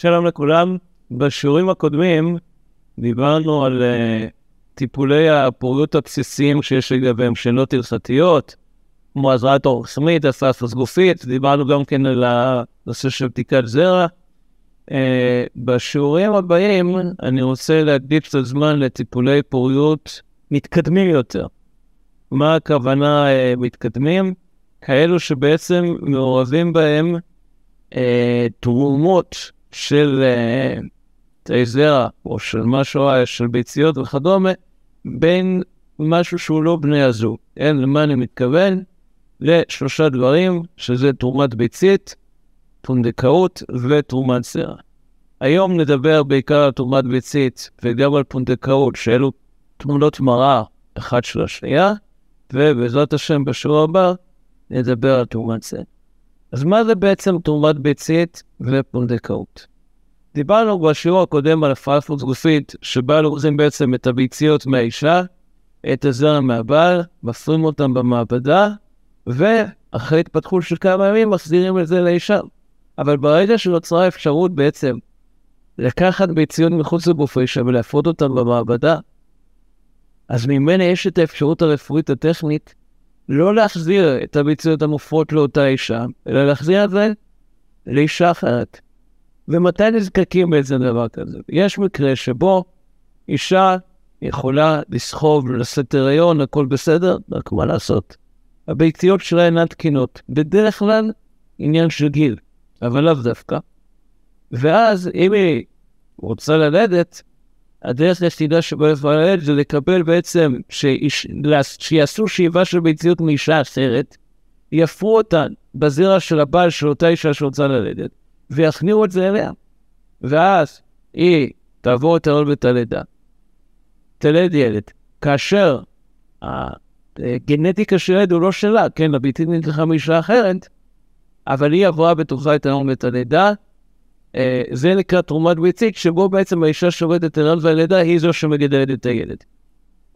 שלום לכולם. בשיעורים הקודמים דיברנו על uh, טיפולי הפוריות הבסיסיים שיש לגביהם שאלות הלכתיות, כמו עזרת אורסמית, אספס גופית, דיברנו גם כן על הנושא של בדיקת זרע. Uh, בשיעורים הבאים אני רוצה להקדיש את הזמן לטיפולי פוריות מתקדמים יותר. מה הכוונה uh, מתקדמים? כאלו שבעצם מעורבים בהם uh, תרומות של תאי זרע או של משהו, של ביציות וכדומה, בין משהו שהוא לא בני הזוג. כן, למה אני מתכוון? לשלושה דברים, שזה תרומת ביצית, פונדקאות ותרומת זרע. היום נדבר בעיקר על תרומת ביצית וגם על פונדקאות, שאלו תמונות מראה אחת של השנייה, ובעזרת השם בשיעור הבא נדבר על תרומת זרע. אז מה זה בעצם תרומת ביצית ופונדקאות? דיברנו בשיעור הקודם על הפרעה גופית, שבה לוקחים בעצם את הביציות מהאישה, את הזרע מהבעל, מפרים אותם במעבדה, ואחרי התפתחות של כמה ימים מחזירים את זה לאישה. אבל ברגע שנוצרה אפשרות בעצם לקחת ביציות מחוץ לגוף האישה ולהפרות אותן במעבדה, אז ממנה יש את האפשרות הרפואית הטכנית לא להחזיר את הביציות המופרות לאותה אישה, אלא להחזיר את זה לאישה אחרת. ומתי נזקקים באיזה דבר כזה? יש מקרה שבו אישה יכולה לסחוב, לשאת הריון, הכל בסדר, רק מה לעשות? הביציות שלה אינן תקינות. בדרך כלל עניין של גיל, אבל לאו דווקא. ואז אם היא רוצה ללדת, הדרך היחידה ללדת זה לקבל בעצם, שיש, שיעשו שאיבה של ביציות מאישה אחרת, יפרו אותן בזרע של הבעל של אותה אישה שרוצה ללדת, ויכניעו את זה אליה. ואז היא תעבור את הרעיון ואת הלידה, תלד ילד. כאשר הגנטיקה של הילד הוא לא שלה, כן, הביתית נלקחה מאישה אחרת, אבל היא עברה בתוכה את הרעיון ואת הלידה. אה, זה נקרא תרומת ביצית, שבו בעצם האישה שעובדת את הרעיון והלידה היא זו שמגדלת את הילד.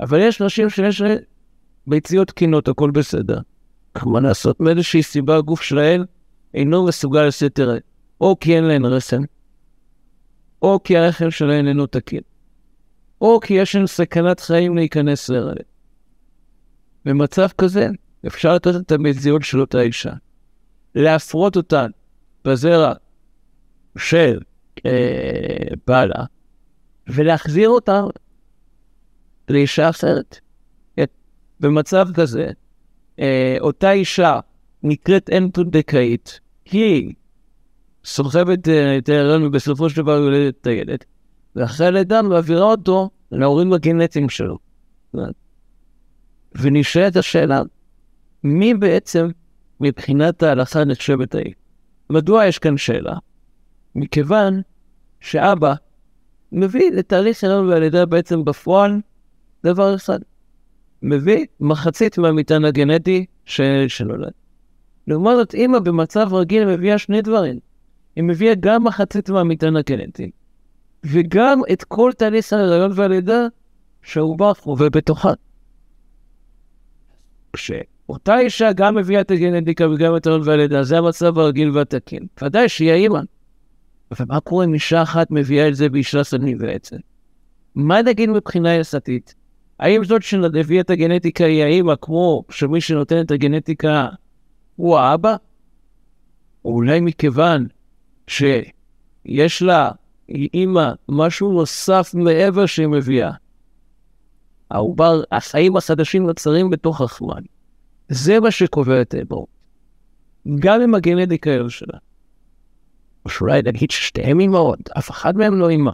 אבל יש נשים שיש ביציות תקינות, הכל בסדר. מה לעשות? מאיזושהי סיבה הגוף שלהן אינו מסוגל לשאת הריון. או כי אין להן רסן, או כי הרחם שלהן אינו תקין, או כי יש להן סכנת חיים להיכנס להיריון. במצב כזה, אפשר לתת את המזיון של אותה אישה, להפרות אותן בזרע של אה, בעלה, ולהחזיר אותה לאישה אחרת. במצב כזה, אה, אותה אישה נקראת אין פונדקאית, היא סוחבת אה, את ההיריון ובסופו של דבר יולדת את הילד, ואחרי הלידה מעבירה אותו להורים הגנטיים שלו. ונשאלת השאלה, מי בעצם מבחינת ההלכה נחשבת ההיא? מדוע יש כאן שאלה? מכיוון שאבא מביא לתהליך הריון והלידה בעצם בפועל דבר אחד, מביא מחצית מהמטען הגנטי שנולד. לעומת זאת, אמא במצב רגיל מביאה שני דברים. היא מביאה גם מחצית מהמטען הגנטי, וגם את כל תהליך ההיריון והלידה שהעובר חווה בתוכה. כשאותה אישה גם מביאה את הגנטיקה וגם את ההיריון והלידה, זה המצב הרגיל והתקין. ודאי שהיא האימא. ומה קורה אם אישה אחת מביאה את זה באישה סדנית בעצם? מה נגיד מבחינה הלכתית? האם זאת שנביא את הגנטיקה היא האימא, כמו שמי שנותן את הגנטיקה הוא האבא? או אולי מכיוון שיש לה, אימא, משהו נוסף מעבר שהיא מביאה. העובר, החיים החדשים נוצרים בתוך החמן. זה מה שקובע את האמור. גם עם הגנטיקה שלה. או שאולי נגיד ששתיהם אימהות, אף אחד מהם לא אימא.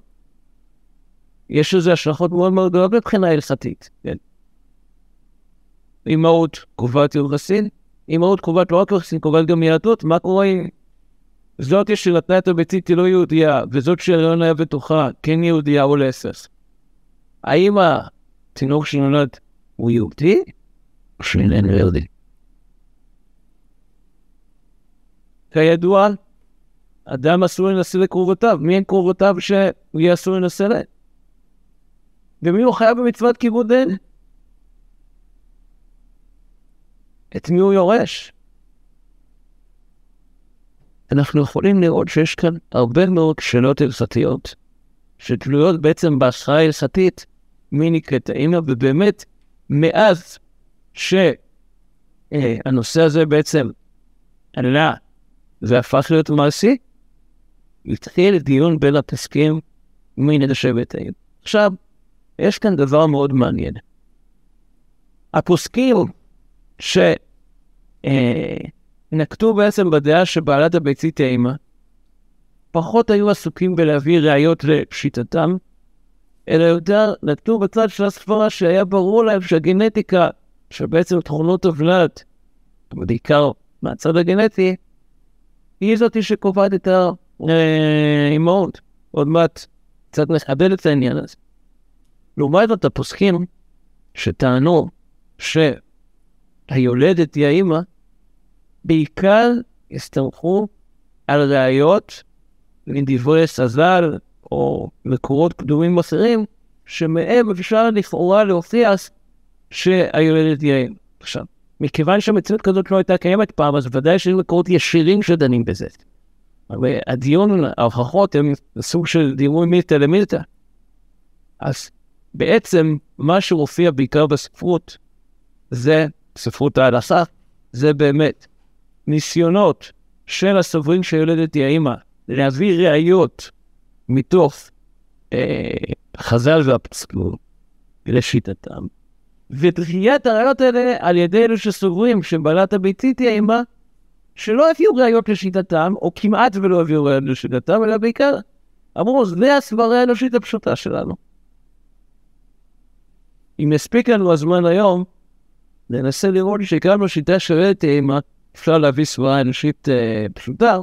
יש לזה השלכות מאוד מאוד גדולות מבחינה הלכתית, כן? אימהות קובעת יוחסין, אימהות קובעת לא רק יוחסין, קובעת גם יהדות, מה קורה עם זאת שנתנה את הביצית היא לא יהודייה, וזאת שהריון היה בתוכה כן יהודייה או להפך. האם התינוק שנולד הוא יהודי או שאיננו יהודי? כידוע, אדם אסור לנסה לקרובותיו. מי הם קרובותיו שהוא יהיה אסור לנסה להם? ומי הוא חייב במצוות כיבוד דין? את מי הוא יורש? אנחנו יכולים לראות שיש כאן הרבה מאוד שאלות הלכתיות, שתלויות בעצם בהכרעה הלכתית מי נקראת האמא, ובאמת, מאז שהנושא הזה בעצם עלה והפך להיות מעשי, התחיל דיון בין הפסקים מי נדשב את האמא. עכשיו, יש כאן דבר מאוד מעניין. הפוסקים שנקטו אה, בעצם בדעה שבעלת הביצית האמא, פחות היו עסוקים בלהביא ראיות לפשיטתם, אלא יותר נקטו בצד של הסברה שהיה ברור להם שהגנטיקה, שבעצם תכונות הוולד, בעיקר מהצד הגנטי, היא זאתי שקובעת את האימהות. עוד מעט קצת נחדד את העניין הזה. לעומת זאת, הפוסקים שטענו שהיולדת היא האימא, בעיקר הסתמכו על ראיות מדברי סז"ל או מקורות קדומים אחרים, שמהם אפשר לכאורה להוכיח שהיולדת היא האימא. עכשיו, מכיוון שהמציאות כזאת לא הייתה קיימת פעם, אז ודאי שהיו מקורות ישירים שדנים בזה. הדיון, ההוכחות הם סוג של דימוי מילתא למילתא. אז בעצם מה שמופיע בעיקר בספרות, זה, ספרות ההלכה, זה באמת ניסיונות של הסוברים שיולדת היא האימא להביא ראיות מתוך אה, חז"ל והפסקות לשיטתם, ודחיית הראיות האלה על ידי אלו שסוברים שבעלת הביתית היא האימא, שלא הביאו ראיות לשיטתם, או כמעט ולא הביאו ראיות לשיטתם, אלא בעיקר אמרו, זה הסברה האנושית הפשוטה שלנו. אם יספיק לנו הזמן היום, ננסה לראות שגם בשיטה שואלת האימא אפשר להביא סברה אנושית אה, פשוטה,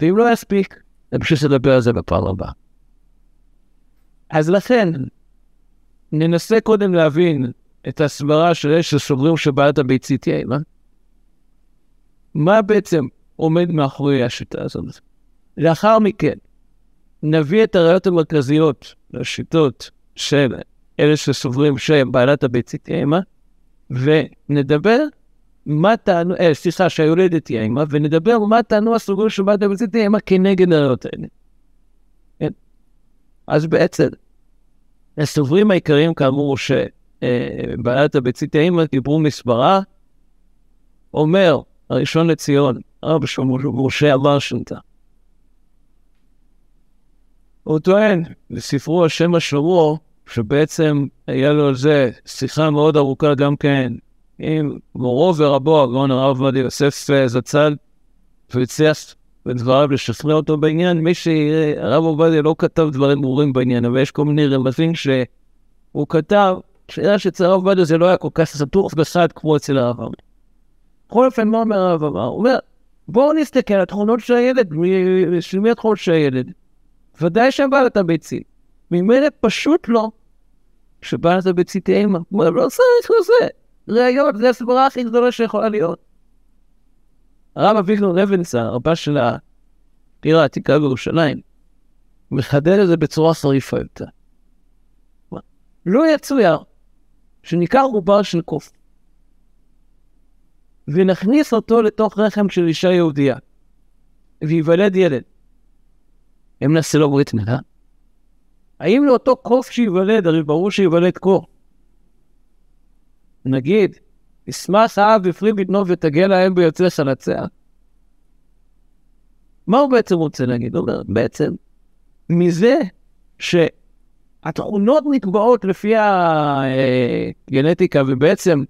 ואם לא יספיק, נמשיך לדבר על זה בפעם הבאה. אז לכן, ננסה קודם להבין את הסברה של אלה שסוברים שבעלת הביצית היא האימא. מה בעצם עומד מאחורי השיטה הזאת? לאחר מכן, נביא את הראיות המרכזיות לשיטות של אלה שסוברים שבעלת הביצית היא האימא, ונדבר מה טענו, אה, סליחה, שהיולדת היא האימא, ונדבר מה טענו הסוגרים של בעלת הביצית היא האימא כנגד הראיות האלה. כן? אז בעצם, הסוברים העיקריים כאמור שבעלת הביצית היא האימא דיברו מסברה, אומר הראשון לציון, הרב משה אמר שונתה. הוא טוען בספרו על שם השבוע, שבעצם היה לו על זה שיחה מאוד ארוכה גם כן עם מורו ורבו, הגאון הרב עובדיה יוסף אה, זצ"ל, והצליח בדבריו לשכנע אותו בעניין. מי שיראה, הרב עובדיה לא כתב דברים ברורים בעניין, אבל יש כל מיני רמזים שהוא כתב, שאלה שאצל הרב עובדיה זה לא היה כל כך סתוך וחד כמו אצל הרב עובדיה. בכל אופן, מה אומר הרב אמר? הוא אומר, בואו נסתכל על התכונות של הילד, של מי התכונות של הילד? ודאי שבעלת הביצית. ממילא פשוט לא שבעלת הביצית אימא. הוא אומר, לא צריך לזה. ראיות, זה הסברה הכי גדולה שיכולה להיות. הרב אביגדור רבנסה, הרבה של העיר העתיקה בירושלים, מחדד את זה בצורה חריפה יותר. לא יצויר שניקח עובר של קוף ונכניס אותו לתוך רחם של אישה יהודייה וייוולד ילד. אם נעשה לו ברית מילה? האם לאותו קוף שייוולד, הרי ברור שייוולד קוף, נגיד, ישמח האב בפרי בטנו ותגל להם ביוצא חלציה. מה הוא בעצם רוצה להגיד? הוא אומר, בעצם, מזה שהתכונות נקבעות לפי הגנטיקה, ובעצם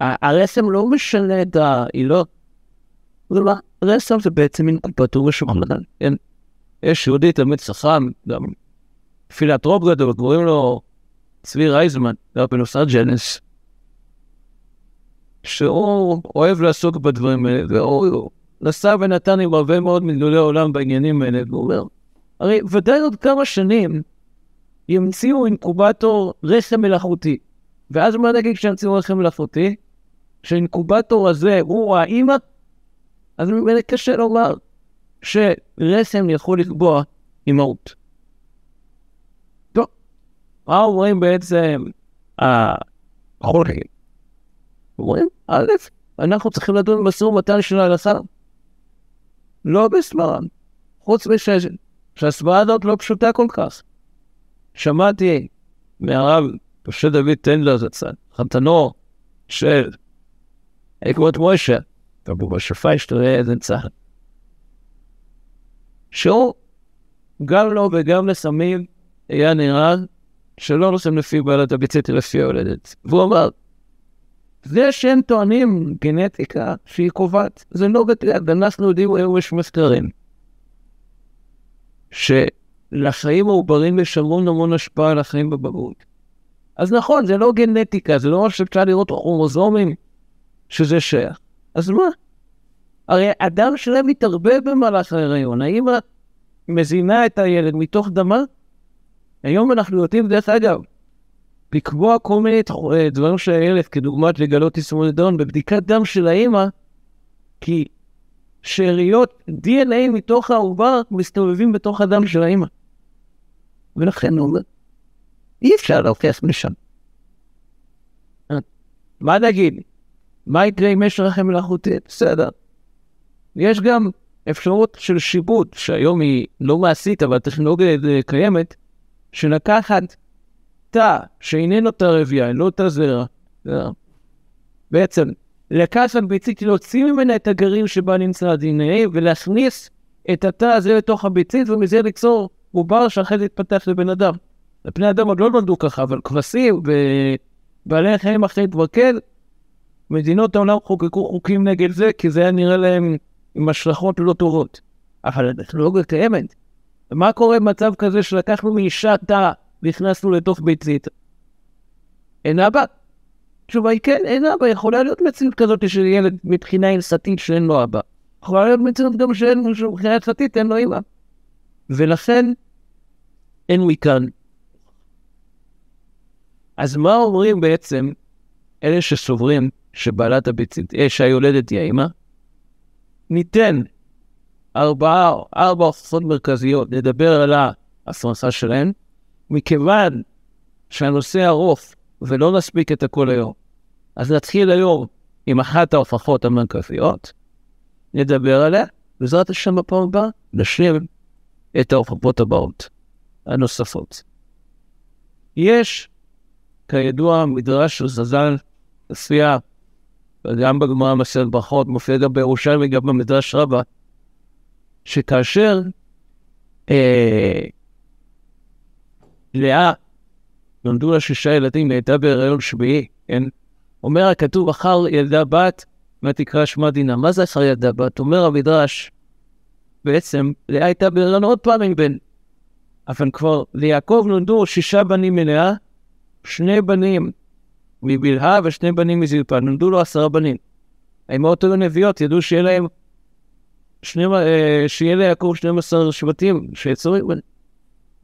הרסם לא משנה את העילות. לא, רסם זה בעצם אינקופטור ושמרלן, כן? יש יהודי תלמיד חכם, גם פילנטרופ גדול, קוראים לו צבי רייזמן, זה היה בנוסע ג'נס, שהוא אוהב לעסוק בדברים האלה, והוא נסע ונתן עם הרבה מאוד מגדולי העולם בעניינים האלה, והוא אומר, הרי ודאי עוד כמה שנים ימציאו אינקובטור רחם מלאכותי. ואז מה נגיד כשימציאו רחם מלאכותי? שהאינקובטור הזה הוא האימא? אז באמת קשה לומר שרסם יכול לקבוע אימהות. מה אומרים בעצם החולקים? אומרים, א', אנחנו צריכים לדון במשא ומתן של ההלכה. לא בסברה. חוץ מזה שהסברה הזאת לא פשוטה כל כך. שמעתי מהרב משה דוד טנדלר זצ"ל, חתנו של עקבות מוישה, רבו בשפה ישתראה איזה צה"ל. שהוא גם לו וגם לסמים היה נראה שלא נושאים לפי בעלת הביצית, אלא לפי ההולדת. והוא אמר, זה שהם טוענים גנטיקה שהיא קובעת, זה לא בטוח, אנחנו יודעים היום יש מחקרים. שלחיים העוברים יש המון המון השפעה על החיים בבגרות. אז נכון, זה לא גנטיקה, זה לא מה שאפשר לראות כרומוזומים שזה שייך. אז מה? הרי הדם שלהם מתערבב במהלך ההיריון. האמא מזינה את הילד מתוך דמה? היום אנחנו יודעים, דרך אגב, לקבוע כל מיני אה, דברים של הילד, כדוגמת לגלות תסמונת דאון, בבדיקת דם של האמא, כי שאריות DNA מתוך העובר מסתובבים בתוך הדם של האמא. ולכן הוא אומר, אי אפשר להוכיח משם. מה נגיד? מה יקרה אם יש רחם מלאכותית? בסדר. יש גם אפשרות של שיבוט, שהיום היא לא מעשית, אבל הטכנולוגיה קיימת, שלקחת תא שאיננו תא רבייה, לא תא זרע, בעצם לקחת ביצית, להוציא ממנה את הגרעין שבה נמצא ה-DNA ולהכניס את התא הזה לתוך הביצית ומזה ליצור עובר שאחרי זה יתפתח לבן אדם. בני אדם עוד לא נולדו ככה, אבל כבשים ובעלי חיים אחרי כבר כן, מדינות העולם חוקקו חוקים נגד זה, כי זה היה נראה להם עם השלכות לא טובות. אבל הטכנולוגיה קיימת. ומה קורה במצב כזה שלקחנו מאישה תא והכנסנו לתוך ביצית? אין אבא. התשובה היא כן, אין אבא. יכולה להיות מציאות כזאת של ילד מבחינה הלסתית שאין לו אבא. יכולה להיות מציאות גם שאין לו מבחינה הלסתית אין לו אמא. ולכן אין מכאן. אז מה אומרים בעצם אלה שסוברים שבעלת הביצית, אה, שהיולדת היא האמא? ניתן ארבעה, ארבע הוכחות מרכזיות, נדבר על ההפרסה שלהן, מכיוון שהנושא ארוך ולא נספיק את הכל היום, אז נתחיל היום עם אחת ההוכחות המרכזיות, נדבר עליה, בעזרת השם בפעם הבאה נשלים את ההוכחות הבאות, הנוספות. יש, כידוע, מדרש של זזל, מופיע גם בגמרא מסרת ברכות, מופיע גם בירושלים וגם במדרש רבה, שכאשר אה, לאה נולדו לה שישה ילדים, היא הייתה בהיריון שביעי, כן? אומר הכתוב, אחר ילדה בת, ותקרא שמה דינה. מה זה אחר ילדה בת? אומר המדרש, בעצם לאה הייתה בהיריון עוד פעם עם בן. אבל כבר ליעקב נולדו שישה בנים מלאה, שני בנים מבלהה ושני בנים מזלפה, נולדו לו עשרה בנים. האמהות היו נביאות, ידעו שיהיה להם שני, אה, שיהיה ליעקב 12 שבטים שיצאו,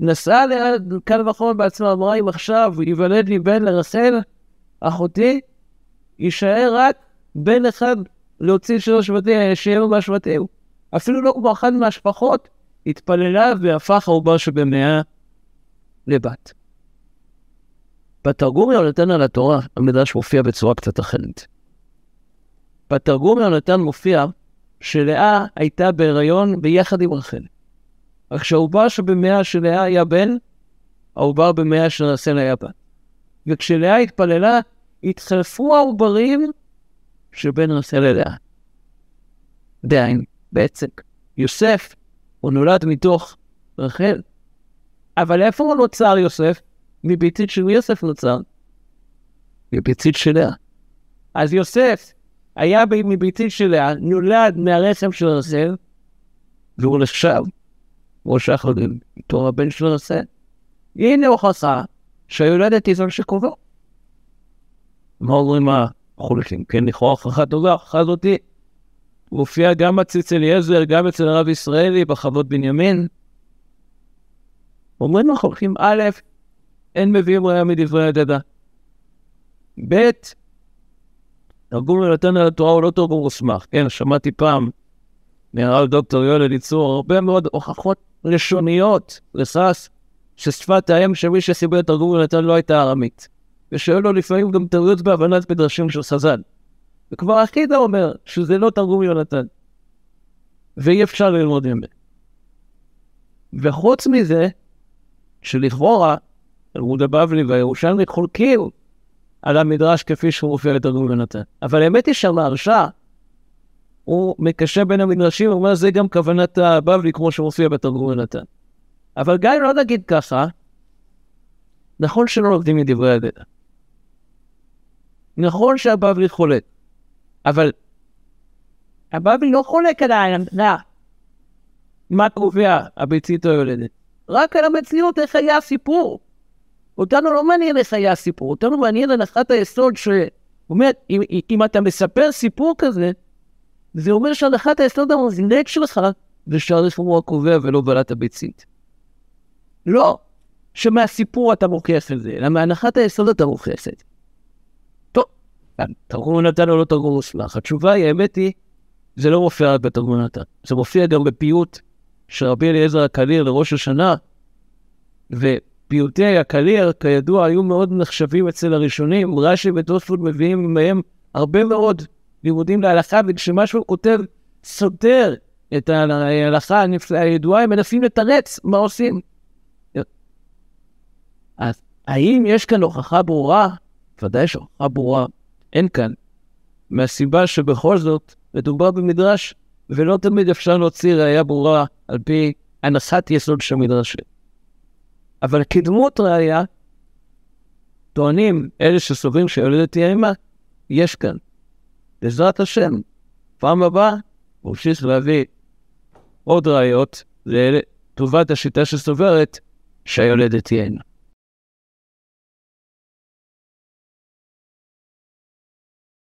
נסעה לכאן וחומר בעצמה, אמרה אם עכשיו ייוולד לי בן לרסל, אחותי, יישאר רק בן אחד להוציא שלוש שבטים, שיהיה לו מהשבטים. אפילו לא כמו אחת מהשפחות, התפללה והפך העובר שבמאה לבת. בתרגום יונתן על התורה, המדרש מופיע בצורה קצת אחרת. בתרגום יונתן מופיע שלאה הייתה בהיריון ביחד עם רחל. רק שהעובר שבמאה של לאה היה בן, העובר במאה של רחל היה בת. וכשלאה התפללה, התחלפו העוברים שבין רחל ללאה. דהיינו, בעצם, יוסף, הוא נולד מתוך רחל. אבל איפה הוא נוצר יוסף? מביצית של יוסף נוצר. מביצית של לאה. אז יוסף היה מביצית של לאה, נולד מהרחם של רחל, והוא נחשב, שאנחנו יודעים, בתור הבן של רחל. הנה הוכחה שהיולדת היא זו שקובע. מה אומרים החולקים? כן, לכאורה הוכחה טובה, ההוכחה הזאתי מופיעה גם אצל אליעזר, גם אצל הרב ישראלי, בחוות בנימין. אומרים החולקים, א', אין מביאים ראיה מדברי אגדה. ב', תרגום לנתן על התורה הוא לא תרגום מוסמך. כן, שמעתי פעם מהרב דוקטור יואל אליצור הרבה מאוד הוכחות לשוניות לסס, ששפת האם של מי שסיבל את תרגום לנתן לא הייתה ארמית. ושואל לו לפעמים גם טעויות בהבנת מדרשים של סזן. וכבר אחידה אומר שזה לא תרגום יונתן. ואי אפשר ללמוד ממנו. וחוץ מזה, שלכאורה, תלמוד הבבלי והירושלמי חולקים על המדרש כפי שהוא מופיע לתרגום יונתן. אבל האמת היא שהמהרש"א, הוא מקשר בין המדרשים, הוא אומר, זה גם כוונת הבבלי כמו שמופיע בתרגום יונתן. אבל גם אם לא נגיד ככה, נכון שלא לומדים מדברי הגדה. נכון שהבבלי חולק, אבל הבבלי לא חולק על העמדה מה קובע הביצית היולדת, רק על המציאות איך היה הסיפור. אותנו לא מעניין איך היה הסיפור, אותנו מעניין הנחת היסוד שאומרת, אם, אם אתה מספר סיפור כזה, זה אומר שהנחת היסוד המוזנק שלך זה שהרפורמה הקובע ולא בעלת הביצית. לא שמהסיפור אתה מוכיח את זה, אלא מהנחת היסוד אתה מוכיח את זה. טוב, תרגום נתן או לא תרגום מוסמך? התשובה היא, האמת היא, זה לא מופיע רק בתרגום נתן, זה מופיע גם בפיוט של רבי אליעזר הקליר לראש השנה, ופיוטי הקליר, כידוע, היו מאוד נחשבים אצל הראשונים, רש"י ותוספות מביאים מהם הרבה מאוד לימודים להלכה, וכשמשהו כותב סותר את ההלכה הידועה, הם מנסים לתרץ מה עושים. אז האם יש כאן הוכחה ברורה? ודאי שהוכחה ברורה אין כאן, מהסיבה שבכל זאת מדובר במדרש, ולא תמיד אפשר להוציא ראייה ברורה על פי הנחת יסוד של המדרשים. אבל כדמות ראייה, טוענים אלה שסוברים שיולדת תהיה אימה, יש כאן. בעזרת השם, פעם הבאה נמשיך להביא עוד ראיות לטובת השיטה שסוברת שהיולדת תהיה אימה.